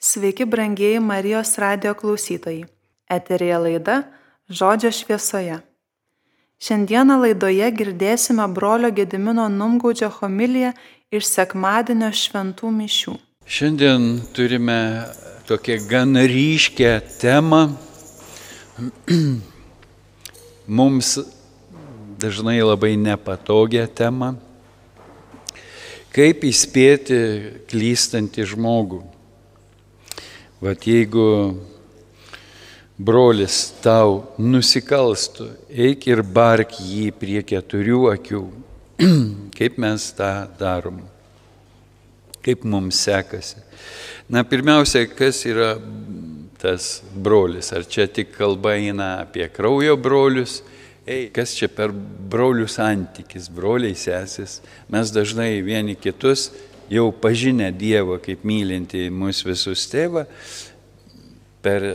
Sveiki, brangieji Marijos radio klausytojai. Eterija laida Žodžio šviesoje. Šiandieną laidoje girdėsime brolio Gedimino Numgaudžio homiliją iš sekmadienio šventų mišių. Šiandien turime tokią gan ryškę temą. Mums dažnai labai nepatogią temą. Kaip įspėti klystantį žmogų. Vat jeigu brolis tau nusikalstų, eik ir bark jį prie keturių akių. Kaip mes tą darom? Kaip mums sekasi? Na, pirmiausia, kas yra tas brolis? Ar čia tik kalba eina apie kraujo brolius? Ei, kas čia per brolių santykis, broliai sesis? Mes dažnai vieni kitus jau pažinę Dievą kaip mylinti mūsų visus tėvą, per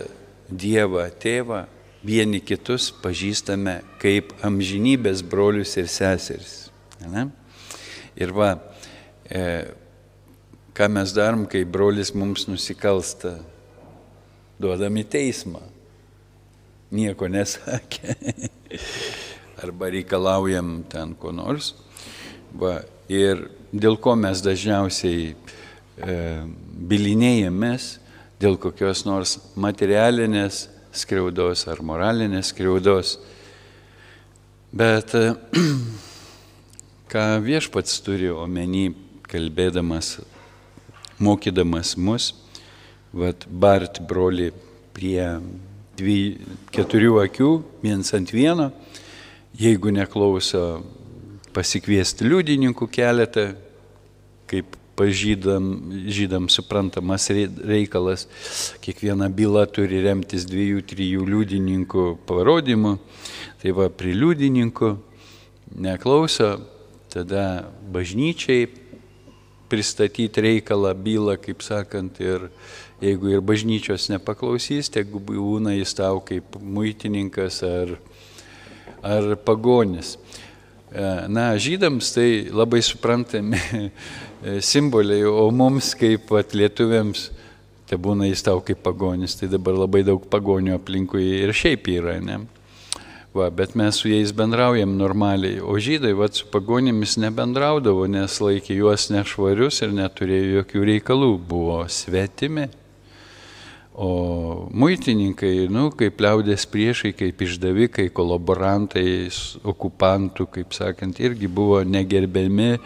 Dievą tėvą vieni kitus pažįstame kaip amžinybės brolius ir seseris. Ne? Ir va, e, ką mes darom, kai brolis mums nusikalsta, duodam į teismą. Nieko nesakė. Arba reikalaujam ten ko nors. Va, ir dėl ko mes dažniausiai e, bilinėjamės, dėl kokios nors materialinės skriaudos ar moralinės skriaudos. Bet e, ką viešpats turi omeny, kalbėdamas, mokydamas mus, vad bart broli prie dvi, keturių akių, viens ant vieno, jeigu neklauso pasikviesti liudininkų keletą, kaip pažydam, žydam suprantamas reikalas. Kiekviena byla turi remtis dviejų, trijų liudininkų parodymu. Tai va, prie liudininkų neklauso, tada bažnyčiai pristatyti reikalą, bylą, kaip sakant, ir jeigu ir bažnyčios nepaklausys, tegu būna jis tau kaip muitininkas ar, ar pagonis. Na, žydams tai labai suprantami simboliai, o mums kaip lietuviams, tai būna jis tau kaip pagonis, tai dabar labai daug pagonių aplinkui ir šiaip yra, ne? Va, bet mes su jais bendraujam normaliai, o žydai va, su pagonimis nebendraudavo, nes laikė juos nešvarius ir neturėjo jokių reikalų, buvo svetimi. O muitininkai, nu, kaip liaudės priešai, kaip išdavikai, kolaborantai, okupantų, kaip sakant, irgi buvo negerbiami,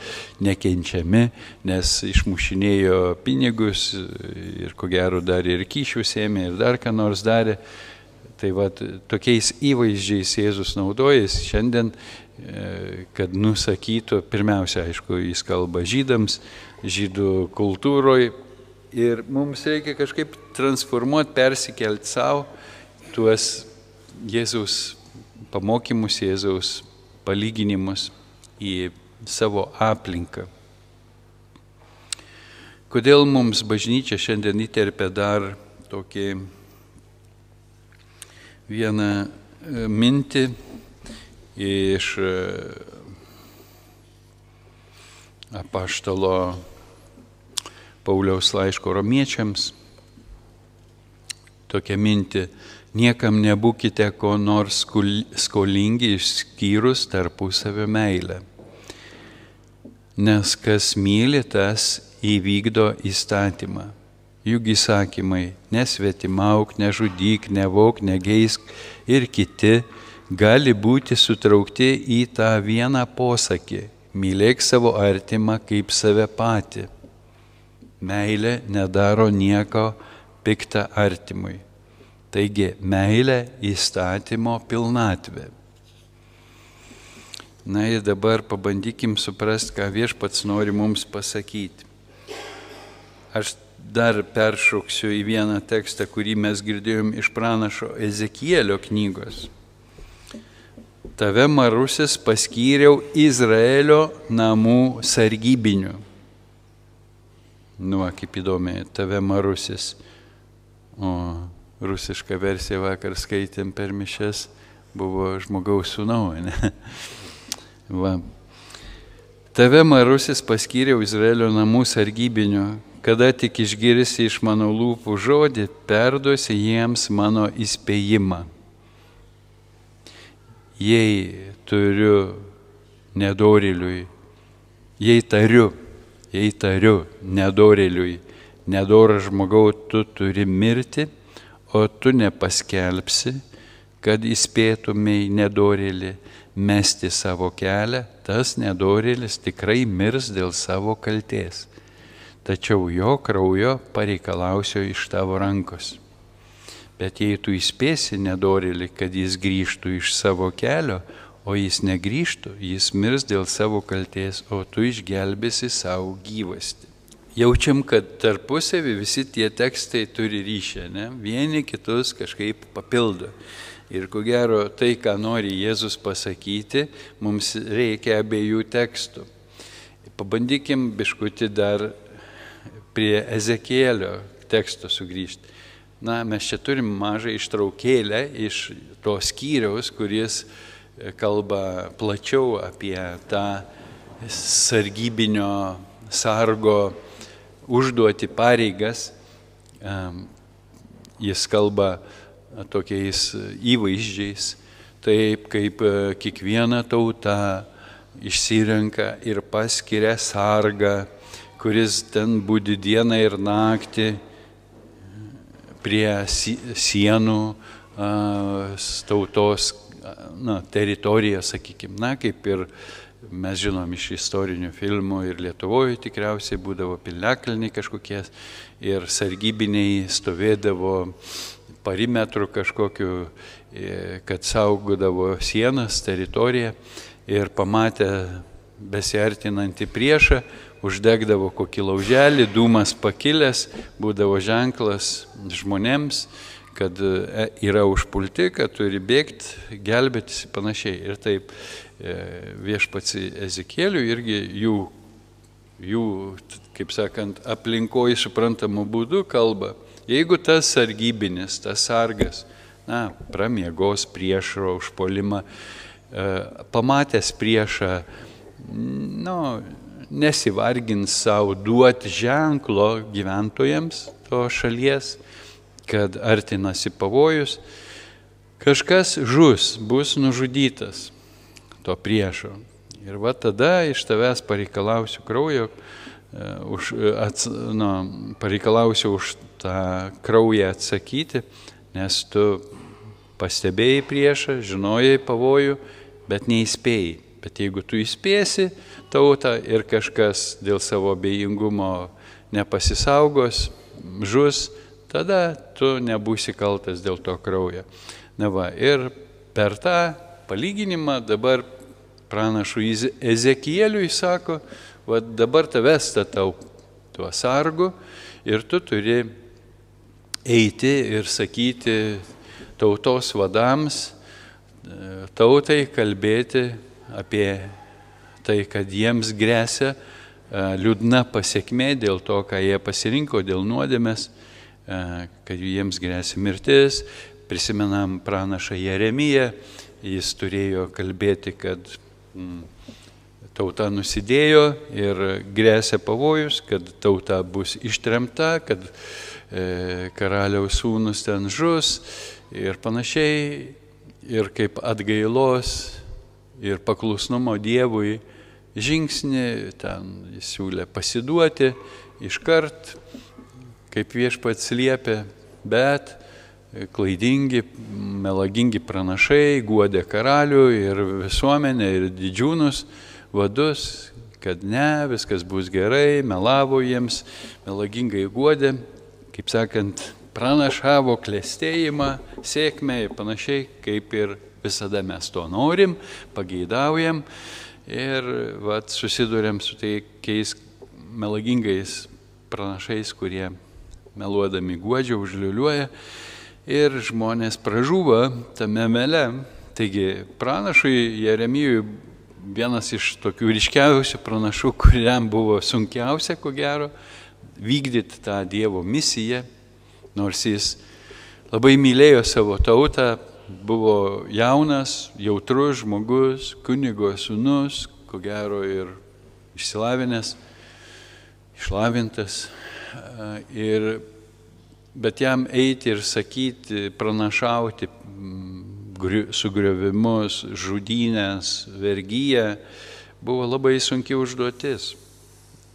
nekenčiami, nes išmušinėjo pinigus ir ko gero dar ir kyšius ėmė ir dar ką nors darė. Tai va, tokiais įvaizdžiais Jėzus naudojasi šiandien, e, kad nusakytų, pirmiausia, aišku, jis kalba žydams, žydų kultūroje Ir mums reikia kažkaip transformuoti, persikelti savo tuos Jėzaus pamokymus, Jėzaus palyginimus į savo aplinką. Kodėl mums bažnyčia šiandien įterpia dar tokį vieną e, mintį iš e, apaštalo Pauliaus laiško romiečiams tokią mintį, niekam nebūkite ko nors skolingi išskyrus tarpusavio meilę. Nes kas myli, tas įvykdo įstatymą. Juk įsakymai nesvetimauk, nežudyk, nevok, negeisk ir kiti gali būti sutraukti į tą vieną posakį - mylėk savo artimą kaip save patį. Meilė nedaro nieko piktą artimui. Taigi meilė įstatymo pilnatvė. Na ir dabar pabandykim suprasti, ką viešpats nori mums pasakyti. Aš dar peršoksiu į vieną tekstą, kurį mes girdėjom iš pranašo Ezekielio knygos. Tave marusis paskyriau Izraelio namų sargybiniu. Nu, kaip įdomi, tave marusis. O rusišką versiją vakar skaitėm per mišes, buvo žmogaus sūnau, ne? Va. Tave marusis paskyriau Izraelio namų sargybiniu, kada tik išgirsi iš mano lūpų žodį, perduosi jiems mano įspėjimą. Jei turiu nedoriliui, jei tariu, jei tariu nedoriliui, nedorą žmogau, tu turi mirti, o tu nepaskelbsi, kad įspėtumėj nedorėlį mesti savo kelią, tas nedorėlis tikrai mirs dėl savo kalties. Tačiau jo kraujo pareikalausiu iš tavo rankos. Bet jei tu įspėsi nedorėlį, kad jis grįžtų iš savo kelio, o jis negrįžtų, jis mirs dėl savo kalties, o tu išgelbėsi savo gyvasti. Jaučiam, kad tarpusavį visi tie tekstai turi ryšę, ne? vieni kitus kažkaip papildo. Ir ko gero tai, ką nori Jėzus pasakyti, mums reikia abiejų tekstų. Pabandykim biškuti dar prie Ezekėlio teksto sugrįžti. Na, mes čia turim mažą ištraukėlę iš to skyriaus, kuris e, kalba plačiau apie tą sargybinio sargo užduoti pareigas. Jis kalba tokiais įvaizdžiais, taip kaip e, kiekviena tauta išsirenka ir paskiria sargą, kuris ten būdi dieną ir naktį prie sienų tautos na, teritoriją, sakykime, na, kaip ir mes žinom iš istorinių filmų ir Lietuvoje tikriausiai būdavo pilnekalniai kažkokie ir sargybiniai stovėdavo perimetrų kažkokiu, e, kad saugodavo sienas, teritoriją ir pamatę besiartinantį priešą, uždegdavo kokį lauželį, dūmas pakilęs, būdavo ženklas žmonėms, kad e, yra užpulti, kad turi bėgti, gelbėtis ir panašiai. Ir taip viešpats Ezekėlių irgi jų, jų, kaip sakant, aplinkoje suprantamų būdų kalba. Jeigu tas sargybinis, tas sargas, na, pramiegos priešo užpolimą, e, pamatęs priešą, nu, nesivargins savo duoti ženklo gyventojams to šalies, kad artinasi pavojus, kažkas žus, bus nužudytas to priešo. Ir va tada iš tavęs pareikalausiu kraujo, e, už, ats, nu, pareikalausiu už tą kraują atsakyti, nes tu pastebėjai priešą, žinojai pavojų, bet neįspėjai. Bet jeigu tu įspėsi tautą ir kažkas dėl savo bejingumo nepasisaugos, žus, tada tu nebūsi kaltas dėl to kraujo. Na va, ir per tą palyginimą dabar pranašų Ezekieliui sako, va dabar tave statau tuo sargu ir tu turi eiti ir sakyti tautos vadams, tautai kalbėti apie tai, kad jiems grėsia e, liūdna pasiekmė dėl to, ką jie pasirinko, dėl nuodėmės, e, kad jiems grėsia mirtis. Prisimenam pranašą Jeremiją, jis turėjo kalbėti, kad tauta nusidėjo ir grėsia pavojus, kad tauta bus ištremta, kad e, karaliaus sūnus ten žus ir panašiai. Ir kaip atgailos ir paklusnumo Dievui žingsnį, ten jis siūlė pasiduoti iškart, kaip viešpats liepė, bet klaidingi, melagingi pranašai guodė karalių ir visuomenę ir didžiūnus, vadus, kad ne, viskas bus gerai, melavo jiems, melagingai guodė, kaip sakant, pranašavo klėstėjimą, sėkmę ir panašiai, kaip ir Visada mes to norim, pageidaujam ir vat, susidurėm su teikiais melagingais pranašais, kurie meluodami guodžia, užliuliuoja ir žmonės pražūva tame mele. Taigi pranašui Jeremijui vienas iš tokių ryškiausių pranašų, kuriam buvo sunkiausia, ko gero, vykdyti tą Dievo misiją, nors jis labai mylėjo savo tautą, buvo jaunas, jautrus žmogus, kunigo sūnus, ko gero ir išsilavinęs, išlavintas, Ir, bet jam eiti ir sakyti, pranašauti sugriovimus, žudynės, vergyją buvo labai sunki užduotis.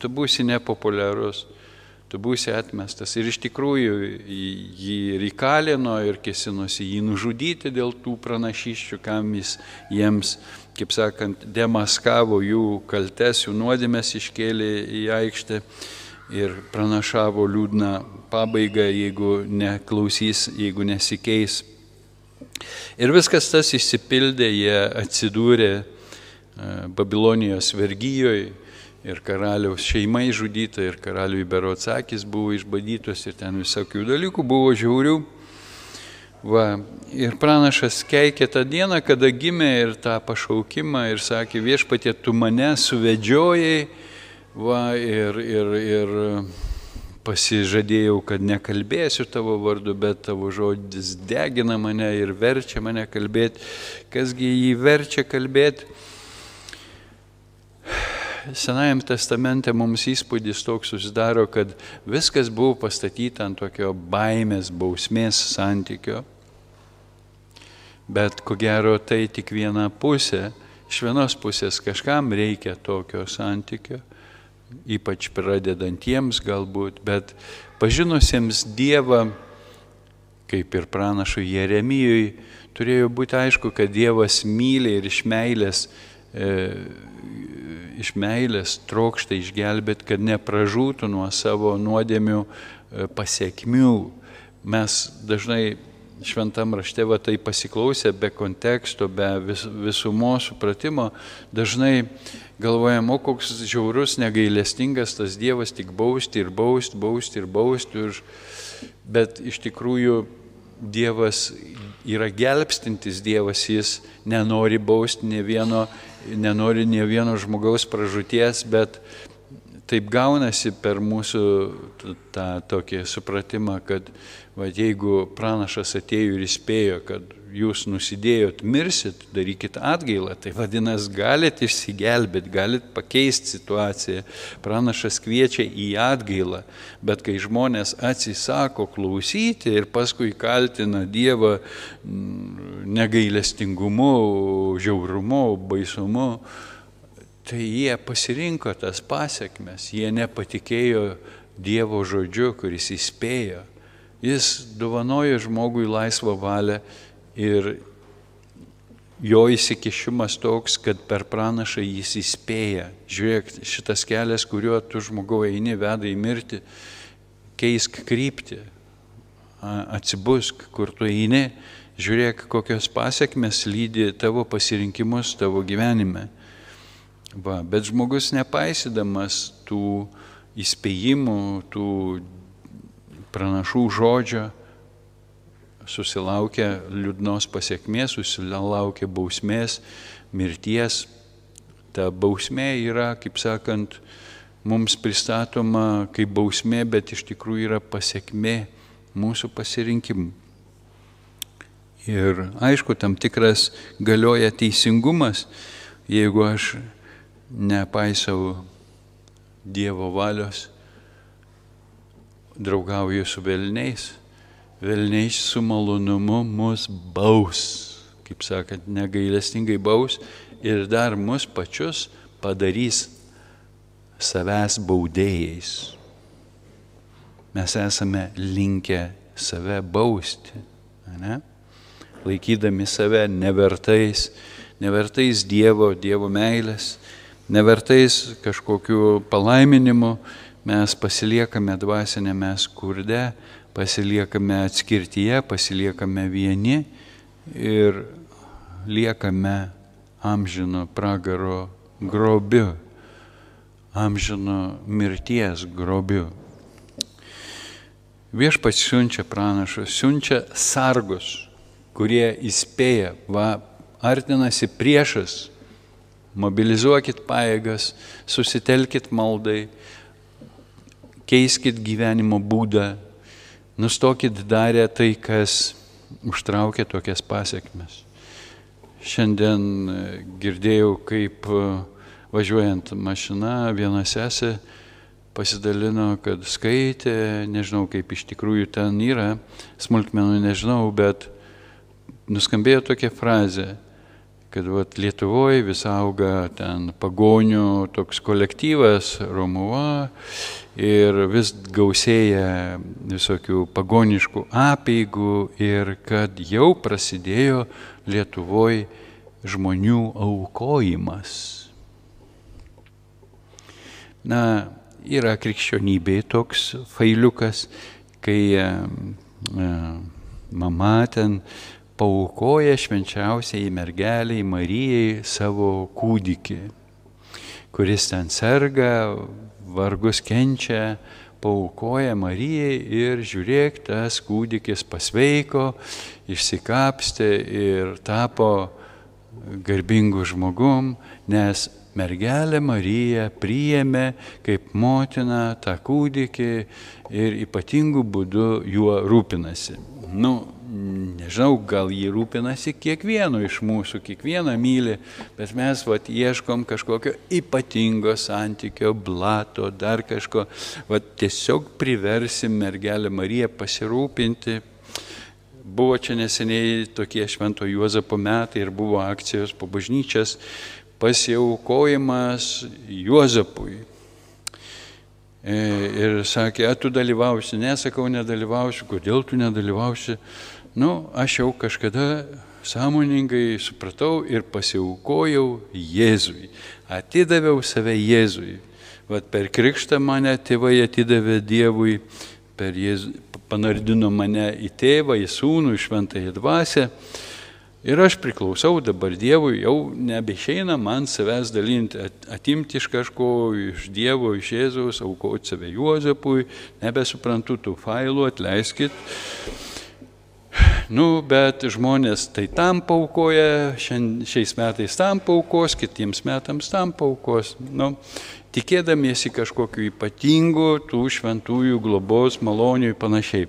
Tu būsi nepopuliarus, tu būsi atmestas. Ir iš tikrųjų jį ir įkalino ir kesinosi jį nužudyti dėl tų pranašyščių, kam jis jiems, kaip sakant, demaskavo jų kaltes, jų nuodėmės iškėlė į aikštę ir pranašavo liūdną pabaigą, jeigu neklausys, jeigu nesikeis. Ir viskas tas išsipildė, jie atsidūrė e, Babilonijos vergyjoje ir karaliaus šeimai žudyta, ir karaliui Berotsakis buvo išbadytos, ir ten visokių dalykų buvo žiaurių. Va, ir pranašas keikė tą dieną, kada gimė ir tą pašaukimą ir sakė, viešpatie, tu mane suvedžiojai, va, ir, ir, ir pasižadėjau, kad nekalbėsiu tavo vardu, bet tavo žodis degina mane ir verčia mane kalbėti. Kasgi jį verčia kalbėti? Senajam testamente mums įspūdis toks susidaro, kad viskas buvo pastatyta ant tokio baimės, bausmės santykio. Bet ko gero tai tik viena pusė. Iš vienos pusės kažkam reikia tokio santykio, ypač pradedantiems galbūt, bet pažinusiems Dievą, kaip ir pranašui Jeremijui, turėjo būti aišku, kad Dievas myli ir iš meilės, e, iš meilės trokšta išgelbėti, kad nepražūtų nuo savo nuodėmių e, pasiekmių. Mes dažnai šventam rašte va tai pasiklausę be konteksto, be vis, visumos supratimo, dažnai galvojam, o koks žiaurus, negailestingas tas Dievas tik bausti ir bausti, bausti ir bausti. Ir, bet iš tikrųjų Dievas yra gelbstintis Dievas, jis nenori bausti ne vieno, nenori ne vieno žmogaus pražūties, bet taip gaunasi per mūsų tą tokį supratimą, kad va, jeigu pranašas atėjo ir įspėjo, kad jūs nusidėjot, mirsit, darykit atgailą, tai vadinasi, galit išsigelbėti, galit pakeisti situaciją. Pranašas kviečia į atgailą, bet kai žmonės atsisako klausyti ir paskui kaltina Dievą mm, negailestingumu, žiaurumu, baisumu, tai jie pasirinko tas pasiekmes, jie nepatikėjo Dievo žodžiu, kuris įspėjo. Jis dovanojo žmogui laisvą valią ir jo įsikišimas toks, kad per pranašą jis įspėja. Žiūrėk, šitas kelias, kuriuo tu žmogau eini, veda į mirtį, keisk kryptį, atsibusk, kur tu eini, žiūrėk, kokios pasiekmes lydi tavo pasirinkimus tavo gyvenime. Va, bet žmogus nepaisydamas tų įspėjimų, tų pranašų žodžio, susilaukia liūdnos pasiekmės, susilaukia bausmės, mirties. Ta bausmė yra, kaip sakant, mums pristatoma kaip bausmė, bet iš tikrųjų yra pasiekmė mūsų pasirinkimų. Ir aišku, tam tikras galioja teisingumas, jeigu aš nepaisau Dievo valios, draugauju su velniais, velniais su malonumu mus baus, kaip sakant, negailestingai baus ir dar mus pačius padarys savęs baudėjais. Mes esame linkę save bausti, ne? laikydami save nevertais, nevertais Dievo, Dievo meilės nevertais kažkokiu palaiminimu, mes pasiliekame dvasinėme skurde, pasiliekame atskirtyje, pasiliekame vieni ir liekame amžino pragaro grobiu, amžino mirties grobiu. Viešpats siunčia pranašus, siunčia sargus, kurie įspėja, va, artinasi priešas, mobilizuokit pajėgas, susitelkit maldai, keiskit gyvenimo būdą, nustokit darę tai, kas užtraukia tokias pasiekmes. Šiandien e, girdėjau, kaip e, važiuojant mašina viena sesė pasidalino, kad skaitė, nežinau kaip iš tikrųjų ten yra, smulkmenų nežinau, bet nuskambėjo tokia frazė, kad vat, Lietuvoje vis auga ten pagonių toks kolektyvas, Romuva, ir vis gausėja visokių pagoniškų apėgų ir kad jau prasidėjo Lietuvoje žmonių aukojimas. Na, yra krikščionybė toks failiukas, kai e, mama ten paukoja švenčiausiai mergeliai Marijai savo kūdikį, kuris ten serga, vargus kenčia, paukoja Marijai ir žiūrėk, tas kūdikis pasveiko, išsikapstė ir tapo garbingu žmogum, nes mergelė Marija priėmė kaip motina tą kūdikį ir ypatingų būdų juo rūpinasi. Nu, nežinau, gal jį rūpinasi kiekvienu iš mūsų, kiekvieną myli, bet mes vat, ieškom kažkokio ypatingo santykio, blato, dar kažko, vat, tiesiog priversim mergelę Mariją pasirūpinti. Buvo čia neseniai tokie Švento Juozapo metai ir buvo akcijos po bažnyčias pasiaukojimas Juozapui. E, ir sakė, tu dalyvausi? Nesakau, nedalyvausiu. Kodėl tu nedalyvausi? Nu, aš jau kažkada sąmoningai supratau ir pasiaukojau Jėzui. Atidaviau save Jėzui. Vat per krikštą mane tėvai atidavė Dievui, per Jėzų, panardino mane į tėvą, į sūnų, į šventąją dvasę. Ir aš priklausau dabar Dievui, jau nebeišeina man savęs dalinti, atimti iš kažko, iš Dievo, iš Jėzaus, aukoti save Juozapui, nebesuprantu tų failų, atleiskit. Nu, bet žmonės tai tam paukoja, šiais metais tam paukos, kitiems metams tam paukos. Nu, tikėdamiesi kažkokiu ypatingu tų šventųjų globos malonių ir panašiai.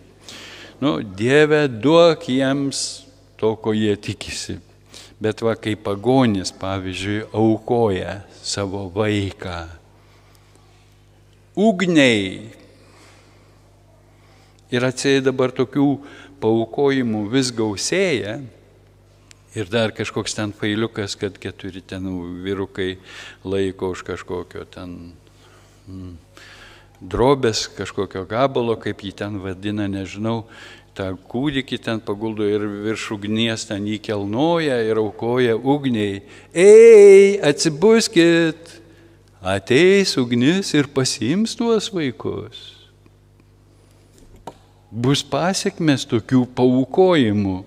Nu, Dieve, duok jiems to, ko jie tikisi. Bet va, kai pagonis, pavyzdžiui, aukoja savo vaiką, ugniai ir atsėja dabar tokių paukojimų vis gausėja. Ir dar kažkoks ten failiukas, kad keturi ten vyrukai laiko už kažkokio ten mm, drobės, kažkokio gabalo, kaip jį ten vadina, nežinau, tą kūdikį ten paguldo ir virš ugnies ten jį kelnoja ir aukoja ugniai. Ei, atsibuskit, ateis ugnis ir pasiims tuos vaikus bus pasiekmes tokių paukojimų.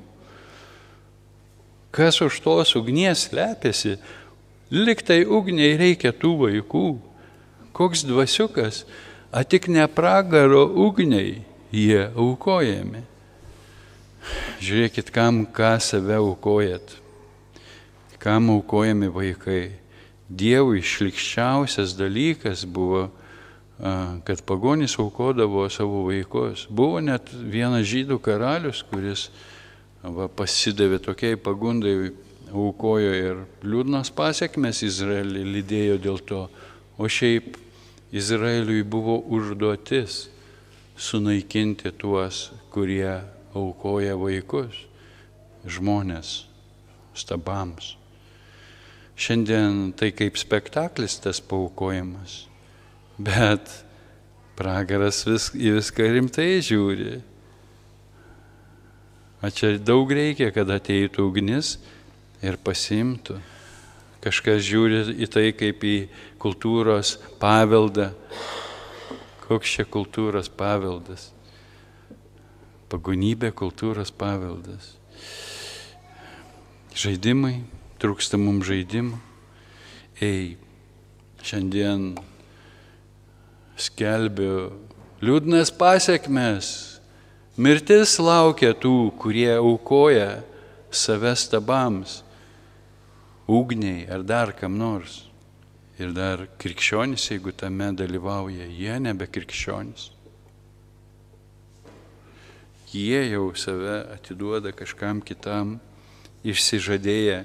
Kas už tos ugnies slepiasi, liktai ugniai reikia tų vaikų. Koks dvasiukas, a tik ne pragaro ugniai jie aukojami. Žiūrėkit, kam ką save aukojat, kam aukojami vaikai. Dievui išlikščiausias dalykas buvo kad pagonys aukodavo savo vaikus. Buvo net vienas žydų karalius, kuris va, pasidavė tokiai pagundai, aukojo ir liūdnas pasiekmes Izraelį lydėjo dėl to. O šiaip Izraeliui buvo užduotis sunaikinti tuos, kurie aukoja vaikus, žmonės, stabams. Šiandien tai kaip spektaklis tas paukojimas Bet pragaras vis, į viską rimtai žiūri. O čia daug reikia, kad ateitų ugnis ir pasimtų. Kažkas žiūri į tai kaip į kultūros paveldą. Koks čia kultūros paveldas? Pagonybė kultūros paveldas. Žaidimai, trūksta mums žaidimų. Ei, šiandien skelbiu liūdnas pasiekmes. Mirtis laukia tų, kurie aukoja save stabams, ugniai ar dar kam nors. Ir dar krikščionys, jeigu tame dalyvauja, jie nebe krikščionys. Jie jau save atiduoda kažkam kitam, išsižadėję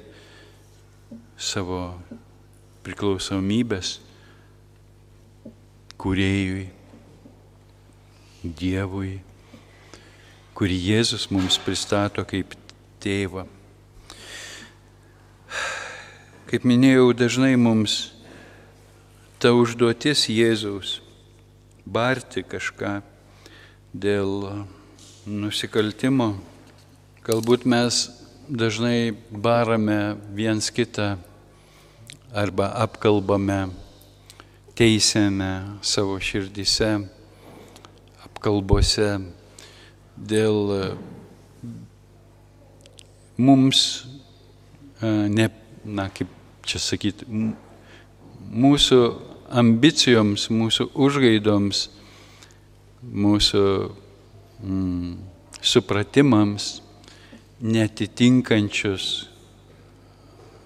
savo priklausomybės kuriejui, Dievui, kurį Jėzus mums pristato kaip tėvą. Kaip minėjau, dažnai mums ta užduotis Jėzaus barti kažką dėl nusikaltimo. Galbūt mes dažnai barame viens kitą arba apkalbame, teisėme savo širdyse kalbose dėl e, mums, e, ne, na kaip čia sakyti, mūsų ambicijoms, mūsų užgaidoms, mūsų mm, supratimams netitinkančius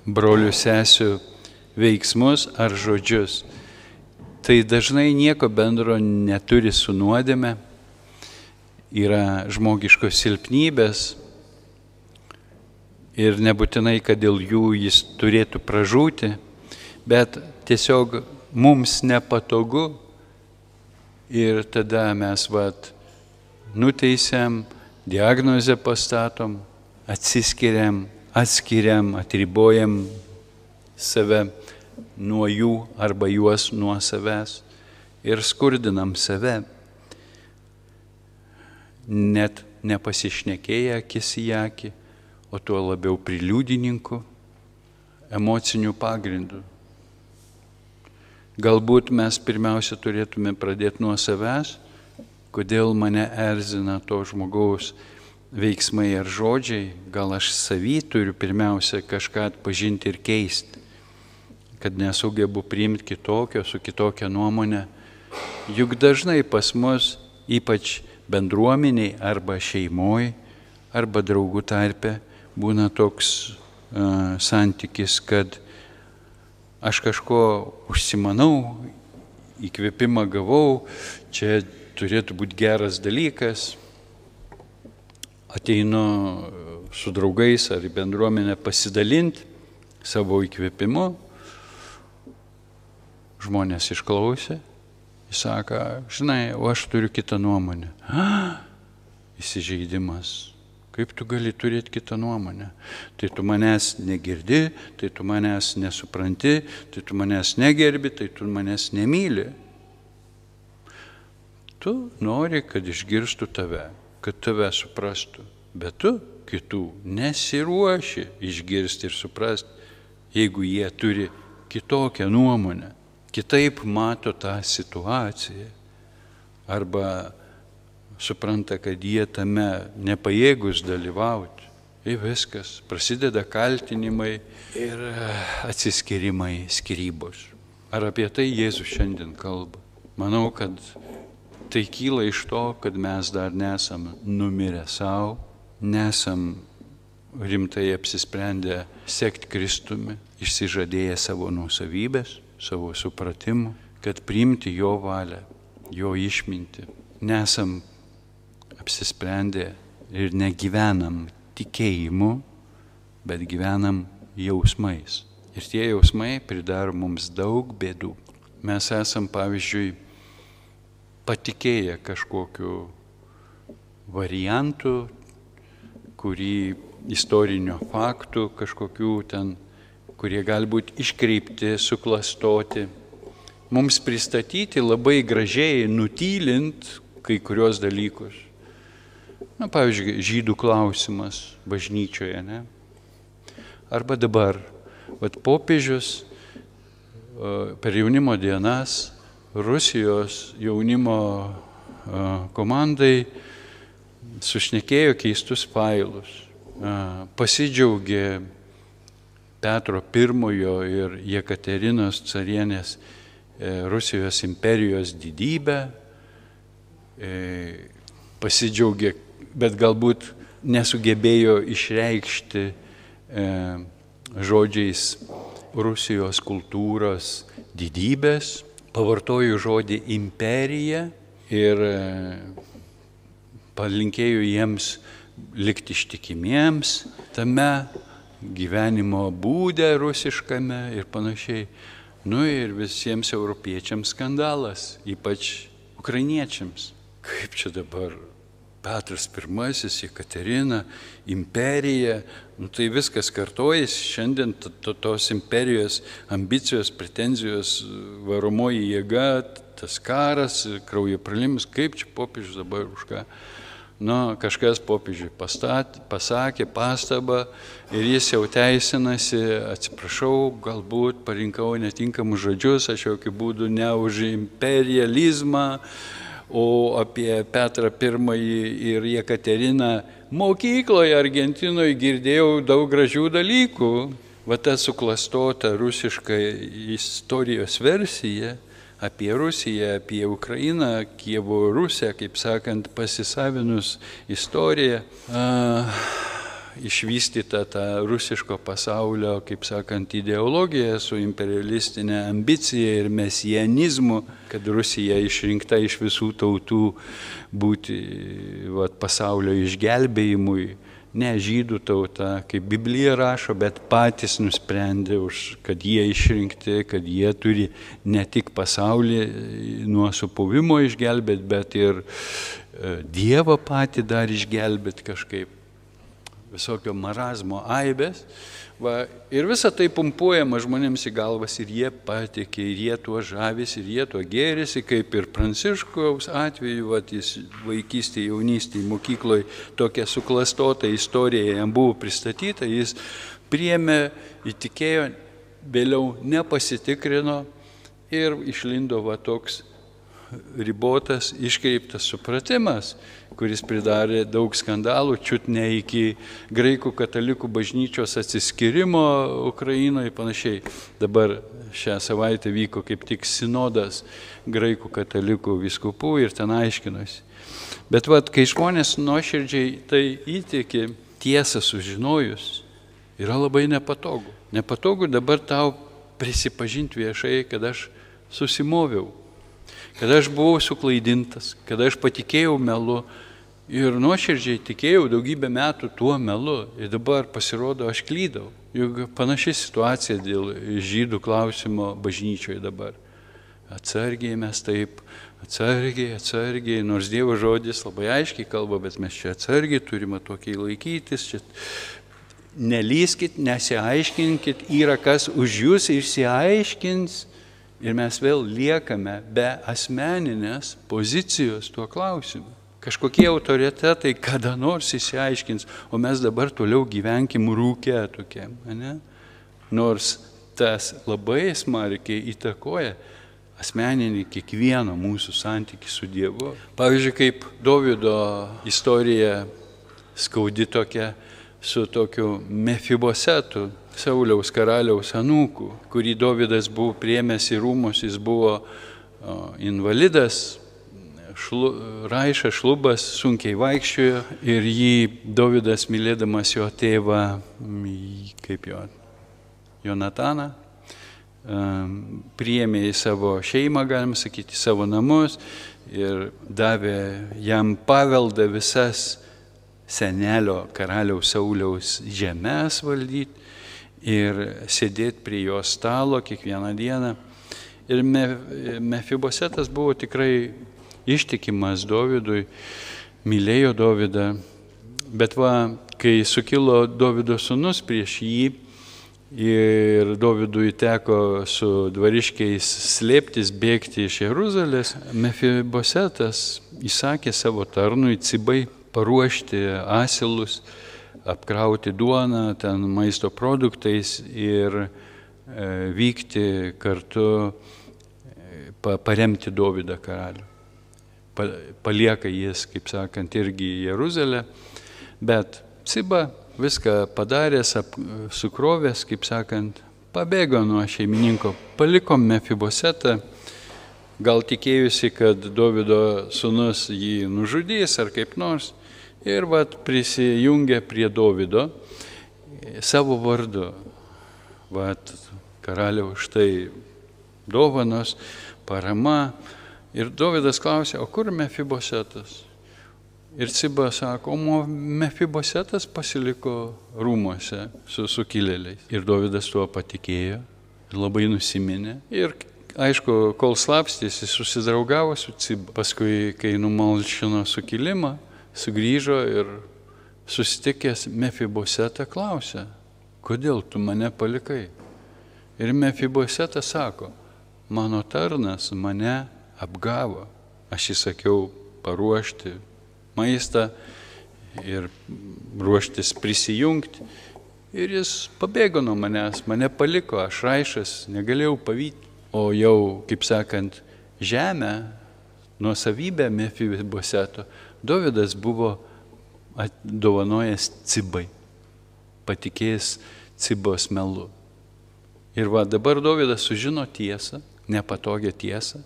brolių sesių veiksmus ar žodžius. Tai dažnai nieko bendro neturi su nuodėme, yra žmogiškos silpnybės ir nebūtinai, kad dėl jų jis turėtų pražūti, bet tiesiog mums nepatogu ir tada mes vat nuteisėm, diagnozę pastatom, atsiskiriam, atskiriam, atribojam save nuo jų arba juos nuo savęs ir skurdinam save net nepasišnekėję akis į akį, o tuo labiau priliūdininku, emocinių pagrindų. Galbūt mes pirmiausia turėtume pradėti nuo savęs, kodėl mane erzina to žmogaus veiksmai ar žodžiai, gal aš savy turiu pirmiausia kažką atpažinti ir keisti, kad nesugebu priimti kitokio, su kitokia nuomonė. Juk dažnai pas mus, ypač bendruomeniai arba šeimoji, arba draugų tarpe būna toks uh, santykis, kad aš kažko užsimanau, įkvėpimą gavau, čia turėtų būti geras dalykas, ateinu su draugais ar į bendruomenę pasidalinti savo įkvėpimu, žmonės išklausė Jis sako, žinai, o aš turiu kitą nuomonę. A, įsižeidimas. Kaip tu gali turėti kitą nuomonę? Tai tu manęs negirdi, tai tu manęs nesupranti, tai tu manęs negerbi, tai tu manęs nemyli. Tu nori, kad išgirstų tave, kad tave suprastų, bet tu kitų nesiruoši išgirsti ir suprasti, jeigu jie turi kitokią nuomonę kitaip mato tą situaciją. Arba supranta, kad jie tame nepajėgus dalyvauti. Ir viskas, prasideda kaltinimai ir atsiskirimai, skirybos. Ar apie tai Jėzus šiandien kalba? Manau, kad tai kyla iš to, kad mes dar nesam numirę savo, nesam rimtai apsisprendę sekti Kristumi, išsižadėję savo nusavybės savo supratimu, kad priimti jo valią, jo išminti. Nesam apsisprendę ir negyvenam tikėjimu, bet gyvenam jausmais. Ir tie jausmai pridaro mums daug bėdų. Mes esam, pavyzdžiui, patikėję kažkokiu variantu, kurį istorinių faktų, kažkokių ten kurie gali būti iškreipti, suklastoti, mums pristatyti labai gražiai, nutylint kai kurios dalykus. Na, pavyzdžiui, žydų klausimas bažnyčioje, ne? Arba dabar, vad popiežius per jaunimo dienas Rusijos jaunimo komandai sušnekėjo keistus failus, pasidžiaugė Petro I ir Jekaterinos carienės e, Rusijos imperijos didybę, e, pasidžiaugė, bet galbūt nesugebėjo išreikšti e, žodžiais Rusijos kultūros didybės, pavartojo žodį imperija ir palinkėjo jiems likti ištikimiems tame gyvenimo būdė rusiškame ir panašiai. Nu ir visiems europiečiams skandalas, ypač ukrainiečiams. Kaip čia dabar Petras I, Jekaterina, imperija, nu, tai viskas kartojasi, šiandien to, to, tos imperijos ambicijos, pretenzijos, varomoji jėga, tas karas, kraujo pralims, kaip čia popiežius dabar už ką. Nu, kažkas popiežiui pasakė pastabą ir jis jau teisinasi, atsiprašau, galbūt parinkau netinkamus žodžius, aš jokių būdų ne už imperializmą, o apie Petrą I ir Jekateriną mokykloje Argentinoje girdėjau daug gražių dalykų. Va ta suklastota rusiška istorijos versija apie Rusiją, apie Ukrainą, Kievo Rusiją, kaip sakant, pasisavinus istoriją. Išvystyta ta rusiško pasaulio, kaip sakant, ideologija su imperialistinė ambicija ir mesianizmu, kad Rusija išrinkta iš visų tautų būti vat, pasaulio išgelbėjimui ne žydų tauta, kaip Biblija rašo, bet patys nusprendė, už, kad jie išrinkti, kad jie turi ne tik pasaulį nuo supuvimo išgelbėti, bet ir e, Dievą patį dar išgelbėti kažkaip visokio marazmo aibės. Va, ir visa tai pumpuojama žmonėms į galvas ir jie patikė, ir jie tuo žavisi, ir jie tuo gėrisi, kaip ir Pranciškaus atveju, va, jis vaikystėje, jaunystėje, mokykloje tokia suklastota istorija jam buvo pristatyta, jis priemė, įtikėjo, vėliau nepasitikrino ir išlindo va toks ribotas, iškreiptas supratimas, kuris pridarė daug skandalų, čiut ne iki graikų katalikų bažnyčios atsiskirimo Ukrainoje panašiai. Dabar šią savaitę vyko kaip tik sinodas graikų katalikų viskupų ir ten aiškinosi. Bet vad, kai žmonės nuoširdžiai tai įtikė, tiesą sužinojus, yra labai nepatogu. Nepatogu dabar tau prisipažinti viešai, kad aš susimoviau kad aš buvau suklaidintas, kad aš patikėjau melu ir nuoširdžiai tikėjau daugybę metų tuo melu ir dabar pasirodo aš klydau. Juk panaši situacija dėl žydų klausimo bažnyčioje dabar. Atsargiai mes taip, atsargiai, atsargiai, nors Dievo žodis labai aiškiai kalba, bet mes čia atsargiai turime tokiai laikytis, čia nelyskit, nesiaiškinkit, yra kas už jūs išsiaiškins Ir mes vėl liekame be asmeninės pozicijos tuo klausimu. Kažkokie autoritetai kada nors įsiaiškins, o mes dabar toliau gyvenkim rūkė tokie. Ne? Nors tas labai smarkiai įtakoja asmeninį kiekvieno mūsų santykių su Dievu. Pavyzdžiui, kaip Davido istorija skaudi tokia su tokiu Mefibosetu, Sauliaus karaliaus anūkų, kurį Davidas buvo priemęs į rūmus, jis buvo invalidas, šlu, Raiša šlubas sunkiai vaikščiojo ir jį Davidas mylėdamas jo tėvą, kaip jo, Jonataną, priėmė į savo šeimą, galim sakyti, savo namus ir davė jam paveldą visas senelio karaliaus Sauliaus žemės valdyti ir sėdėti prie jo stalo kiekvieną dieną. Ir Mefibosetas buvo tikrai ištikimas Dovydui, mylėjo Dovydą, bet va, kai sukilo Dovydo sunus prieš jį ir Dovydui teko su dvariškiais slėptis, bėgti iš Jeruzalės, Mefibosetas įsakė savo tarnui Cibai paruošti asilus, apkrauti duoną, ten maisto produktais ir e, vykti kartu e, paremti Dovydą karalių. Palieka jis, kaip sakant, irgi Jeruzalę, bet Ciba viską padaręs, sukrovęs, kaip sakant, pabėgo nuo šeimininko, palikom Mefibosetą, gal tikėjusi, kad Davido sunus jį nužudys ar kaip nors ir vat prisijungė prie Dovido savo vardu. Vat karaliaus štai dovanos, parama. Ir Dovydas klausė, o kur Mefibosetas? Ir Ciba sako, o Mefibosetas pasiliko rūmose su sukilėliais. Ir Dovydas tuo patikėjo labai nusiminė. Ir aišku, kol slapstėsi, susidraugavo su Ciba. Paskui, kai numalšino sukilimą, sugrįžo ir susitikęs Mefibosetą klausė, kodėl tu mane palikai? Ir Mefibosetas sako, mano tarnas mane apgavo. Aš įsakiau paruošti maistą ir ruoštis prisijungti. Ir jis pabėgo nuo manęs, mane paliko, aš raišas, negalėjau pavyti. O jau, kaip sakant, žemę, nuosavybę Mefiboseto, Dovydas buvo dovanojęs cibai, patikėjęs cibos melu. Ir va dabar Dovydas sužino tiesą, nepatogią tiesą,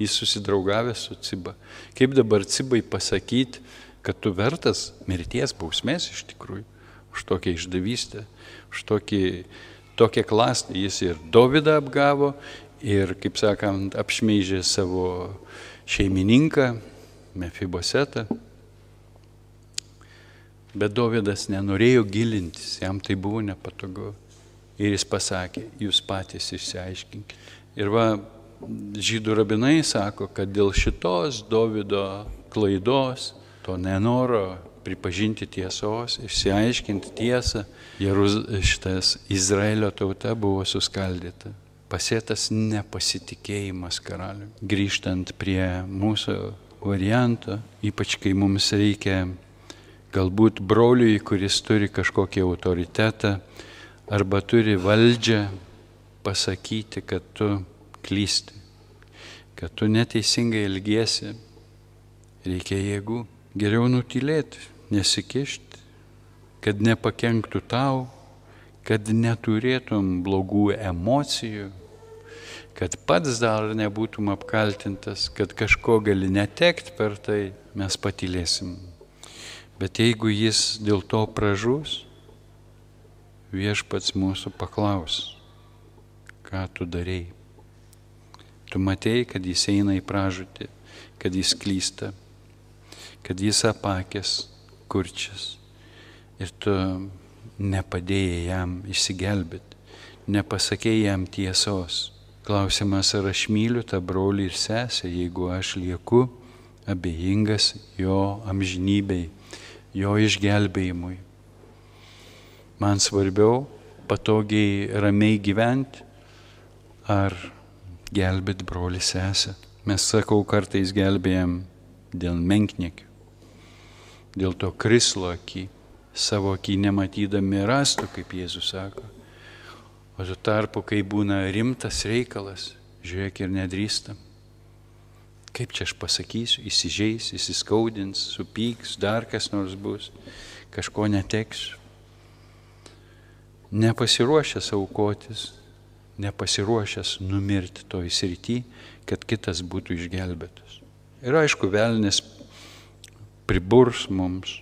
jis susidraugavęs su ciba. Kaip dabar cibai pasakyti, kad tu vertas mirties bausmės iš tikrųjų, už tokią išdavystę, už tokį, tokią klastą. Jis ir Dovydą apgavo, ir, kaip sakant, apšmeižė savo šeimininką, Mefibosetą. Bet Dovydas nenorėjo gilintis, jam tai buvo nepatogu. Ir jis pasakė, jūs patys išsiaiškinkite. Ir va, žydų rabinai sako, kad dėl šitos Dovydo klaidos to nenoro pripažinti tiesos, išsiaiškinti tiesą, Jeruz, šitas Izraelio tauta buvo suskaldyta. Pasėtas nepasitikėjimas karaliu. Grįžtant prie mūsų varianto, ypač kai mums reikia galbūt broliui, kuris turi kažkokį autoritetą arba turi valdžią, pasakyti, kad tu klysti, kad tu neteisingai elgiesi, reikia jėgų. Geriau nutilėti, nesikišti, kad nepakenktų tau, kad neturėtum blogų emocijų, kad pats dar nebūtum apkaltintas, kad kažko gali netekti per tai, mes patylėsim. Bet jeigu jis dėl to pražus, viešpats mūsų paklaus, ką tu darėjai. Tu matėjai, kad jis eina į pražūtį, kad jis klysta, kad jis apakęs, kurčias. Ir tu nepadėjai jam išsigelbėti, nepasakėjai jam tiesos. Klausimas, ar aš myliu tą brolį ir sesę, jeigu aš lieku abejingas jo amžinybei, jo išgelbėjimui. Man svarbiau patogiai, ramiai gyventi, ar gelbėti brolį sesę. Mes sakau, kartais gelbėjam dėl menkniekių dėl to krislo akį, savo akį nematydami rastų, kaip Jėzus sako. O tuo tarpu, kai būna rimtas reikalas, žiūrėk ir nedrįstam. Kaip čia aš pasakysiu, įsižeis, įsiskaudins, supyks, dar kas nors bus, kažko neteksiu. Nepasiruošęs aukotis, nepasiruošęs numirti toj srity, kad kitas būtų išgelbėtas. Ir aišku, velnis priburs mums,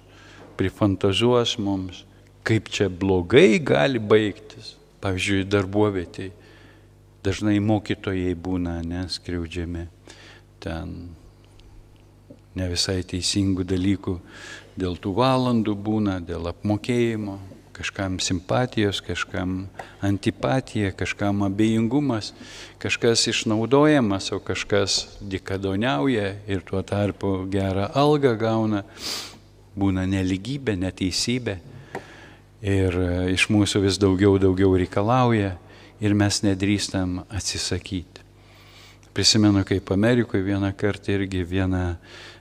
prifantazuos mums, kaip čia blogai gali baigtis. Pavyzdžiui, darbovietėje dažnai mokytojai būna neskriaudžiami ten ne visai teisingų dalykų, dėl tų valandų būna, dėl apmokėjimo, kažkam simpatijos, kažkam antipatija, kažkam abejingumas, kažkas išnaudojamas, o kažkas dikadoniauja ir tuo tarpu gerą algą gauna, būna neligybė, neteisybė ir e, iš mūsų vis daugiau, daugiau reikalauja ir mes nedrįstam atsisakyti. Prisimenu, kaip Amerikoje vieną kartą irgi viena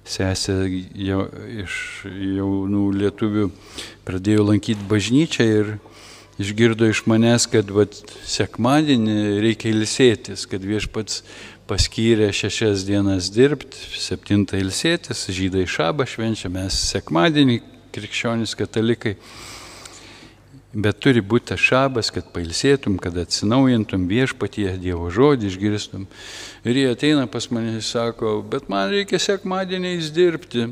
sesė jau, iš jaunų lietuvių pradėjo lankyti bažnyčią ir išgirdo iš manęs, kad vat, sekmadienį reikia ilsėtis, kad viešpats paskyrė šešias dienas dirbti, septintą ilsėtis, žydai šabą švenčia, mes sekmadienį, krikščionys katalikai. Bet turi būti tas šabas, kad pailsėtum, kad atsinaujintum viešpatie, Dievo žodį išgirstum. Ir jie ateina pas mane ir sako, bet man reikia sekmadieniais dirbti.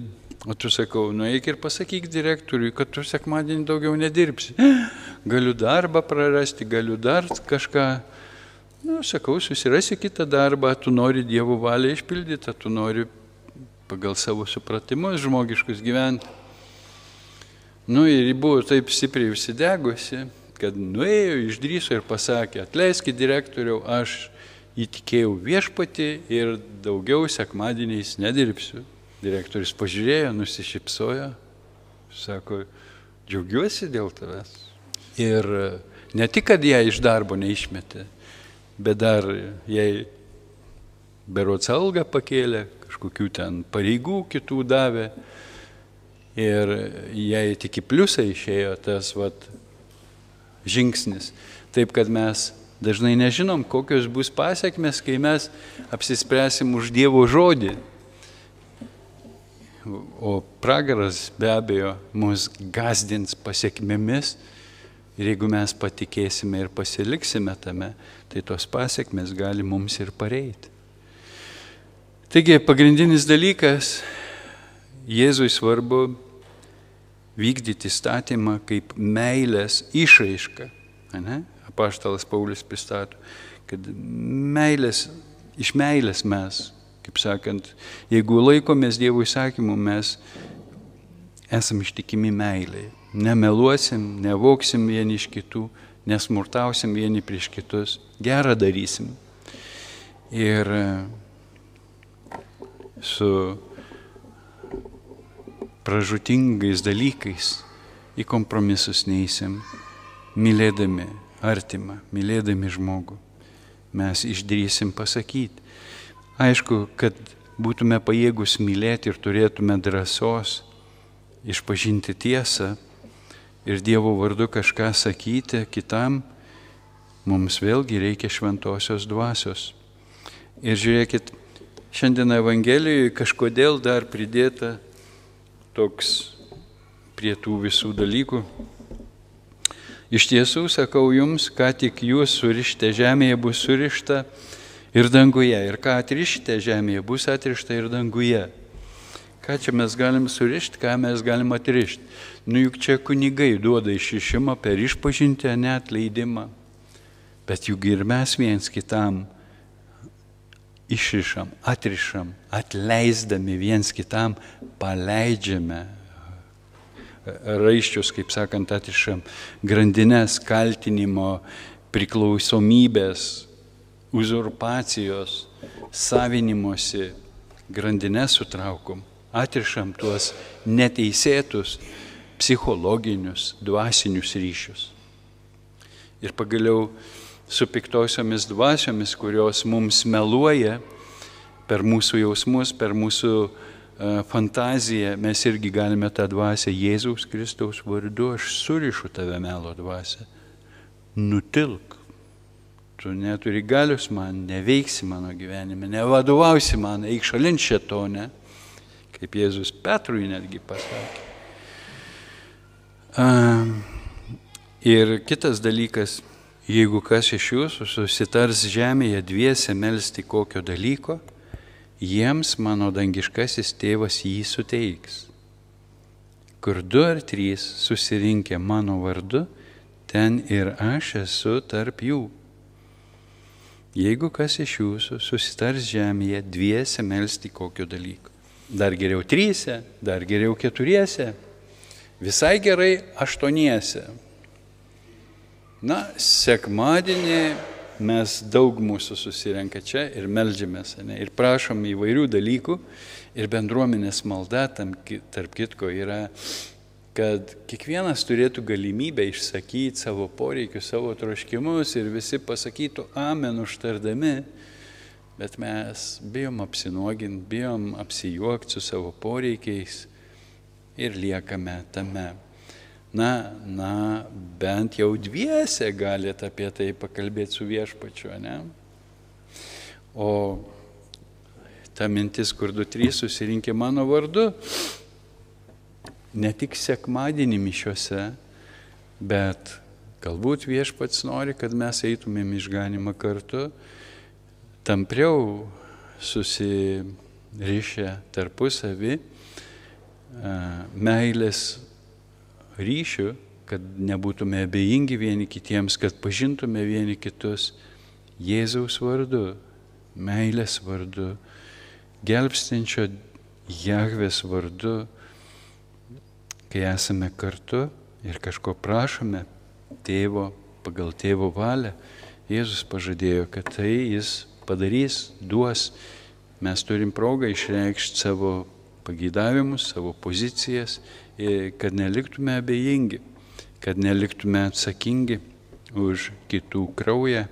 O tu sakau, nueik ir pasakyk direktoriui, kad tu sekmadienį daugiau nedirbsi. Galiu darbą prarasti, galiu dar kažką. Nu, sakau, susirasi kitą darbą, tu nori Dievo valią išpildyti, tu nori pagal savo supratimus žmogiškus gyventi. Nu ir ji buvo taip stipriai užsidegusi, kad nuėjo, išdryso ir pasakė, atleiskit direktoriau, aš įtikėjau viešpati ir daugiau sekmadieniais nedirbsiu. Direktorius pažiūrėjo, nusišypsojo, sako, džiaugiuosi dėl tavęs. Ir ne tik, kad ją iš darbo neišmetė, bet dar jai berots algą pakėlė, kažkokių ten pareigų kitų davė. Ir jai tik į pliusą išėjo tas vat, žingsnis. Taip, kad mes dažnai nežinom, kokios bus pasiekmes, kai mes apsispręsim už Dievo žodį. O pragaras be abejo mus gazdins pasiekmėmis ir jeigu mes patikėsime ir pasiliksime tame, tai tos pasiekmes gali mums ir pareiti. Taigi pagrindinis dalykas, Jėzui svarbu vykdyti statymą kaip meilės išraiška. Ne? Apaštalas Paulius pristato, kad meilės, iš meilės mes, kaip sakant, jeigu laikomės Dievo įsakymų, mes esame ištikimi meiliai. Nemeluosim, nevoksim vieni iš kitų, nesmurtausim vieni prieš kitus, gerą darysim. Ir su pražutingais dalykais į kompromisus neįsim, mylėdami artimą, mylėdami žmogų. Mes išdrysim pasakyti. Aišku, kad būtume pajėgus mylėti ir turėtume drąsos išpažinti tiesą ir Dievo vardu kažką sakyti kitam, mums vėlgi reikia šventosios dvasios. Ir žiūrėkit, Šiandien Evangelijoje kažkodėl dar pridėta toks prie tų visų dalykų. Iš tiesų, sakau jums, ką tik jūs surište žemėje bus surišta ir danguje, ir ką atrišite žemėje bus atrišta ir danguje. Ką čia mes galim surišti, ką mes galim atrišti. Nu juk čia kunigai duoda išišimą per išpažinti, net leidimą. Bet juk ir mes viens kitam išrišam, atrišam, atleisdami viens kitam, paleidžiame raiščius, kaip sakant, atrišam grandinės kaltinimo, priklausomybės, uzurpacijos, savinimosi grandinės sutraukom, atrišam tuos neteisėtus psichologinius, dvasinius ryšius. Ir pagaliau su piktosiomis dvasiomis, kurios mums meluoja per mūsų jausmus, per mūsų uh, fantaziją, mes irgi galime tą dvasę Jėzaus Kristaus vardu, aš surišu tave melo dvasę. Nutilk. Tu neturi galius man, neveiksi mano gyvenime, nevadovausi man, eik šalin šetone, kaip Jėzus Petrui netgi pasakė. Uh, ir kitas dalykas, Jeigu kas iš jūsų susitars žemėje dviese melstį kokio dalyko, jiems mano dangiškasis tėvas jį suteiks. Kur du ar trys susirinkę mano vardu, ten ir aš esu tarp jų. Jeigu kas iš jūsų susitars žemėje dviese melstį kokio dalyko. Dar geriau trysia, dar geriau keturiese, visai gerai aštuoniese, Na, sekmadienį mes daug mūsų susirenka čia ir melžiamės, ne, ir prašom įvairių dalykų. Ir bendruomenės malda, tam, tarp kitko, yra, kad kiekvienas turėtų galimybę išsakyti savo poreikius, savo troškimus ir visi pasakytų amen užtardami. Bet mes bijom apsinuoginti, bijom apsijuokti su savo poreikiais ir liekame tame na, na, bent jau dviese galite apie tai pakalbėti su viešpačiu, ne? O ta mintis, kur du trys susirinkė mano vardu, ne tik sekmadienį mišiuose, bet galbūt viešpats nori, kad mes eitumėm išganimą kartu, tampriau susirišę tarpusavį, meilės ryšių, kad nebūtume abejingi vieni kitiems, kad pažintume vieni kitus Jėzaus vardu, meilės vardu, gelbstinčio Jahvės vardu, kai esame kartu ir kažko prašome tėvo, pagal tėvo valią, Jėzus pažadėjo, kad tai jis padarys, duos. Mes turim progą išreikšti savo pagydavimus, savo pozicijas, kad neliktume abejingi, kad neliktume atsakingi už kitų kraują.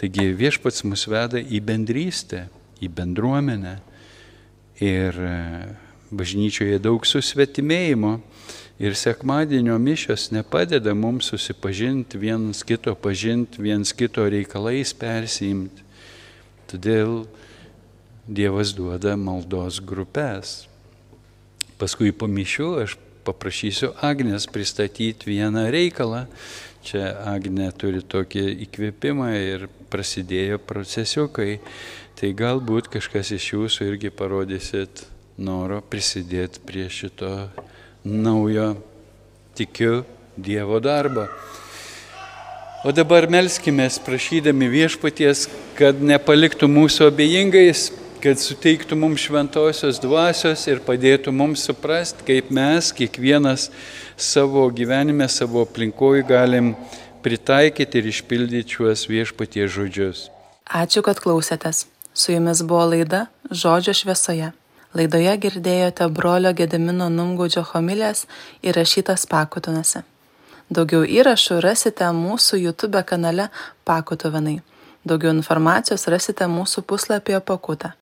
Taigi viešpats mus veda į bendrystę, į bendruomenę. Ir bažnyčioje daug susvetimėjimo Ir sekmadienio mišos nepadeda mums susipažinti, vienas kito pažinti, vienas kito reikalais persijimti. Todėl Dievas duoda maldos grupės. Paskui po mišių aš paprašysiu Agnės pristatyti vieną reikalą. Čia Agnė turi tokį įkvėpimą ir prasidėjo procesiukai. Tai galbūt kažkas iš jūsų irgi parodysit noro prisidėti prie šito naujo, tikiu, Dievo darbo. O dabar melskime, prašydami viešpaties, kad nepaliktų mūsų abejingais, kad suteiktų mums šventosios dvasios ir padėtų mums suprasti, kaip mes, kiekvienas savo gyvenime, savo aplinkoje galim pritaikyti ir išpildyti šiuos viešpaties žodžius. Ačiū, kad klausėtės. Su jumis buvo laida Žodžio šviesoje. Laidoje girdėjote brolio Gedimino Numgaudžio homilės įrašytas pakutonose. Daugiau įrašų rasite mūsų YouTube kanale Pakutovenai. Daugiau informacijos rasite mūsų puslapyje Pakuta.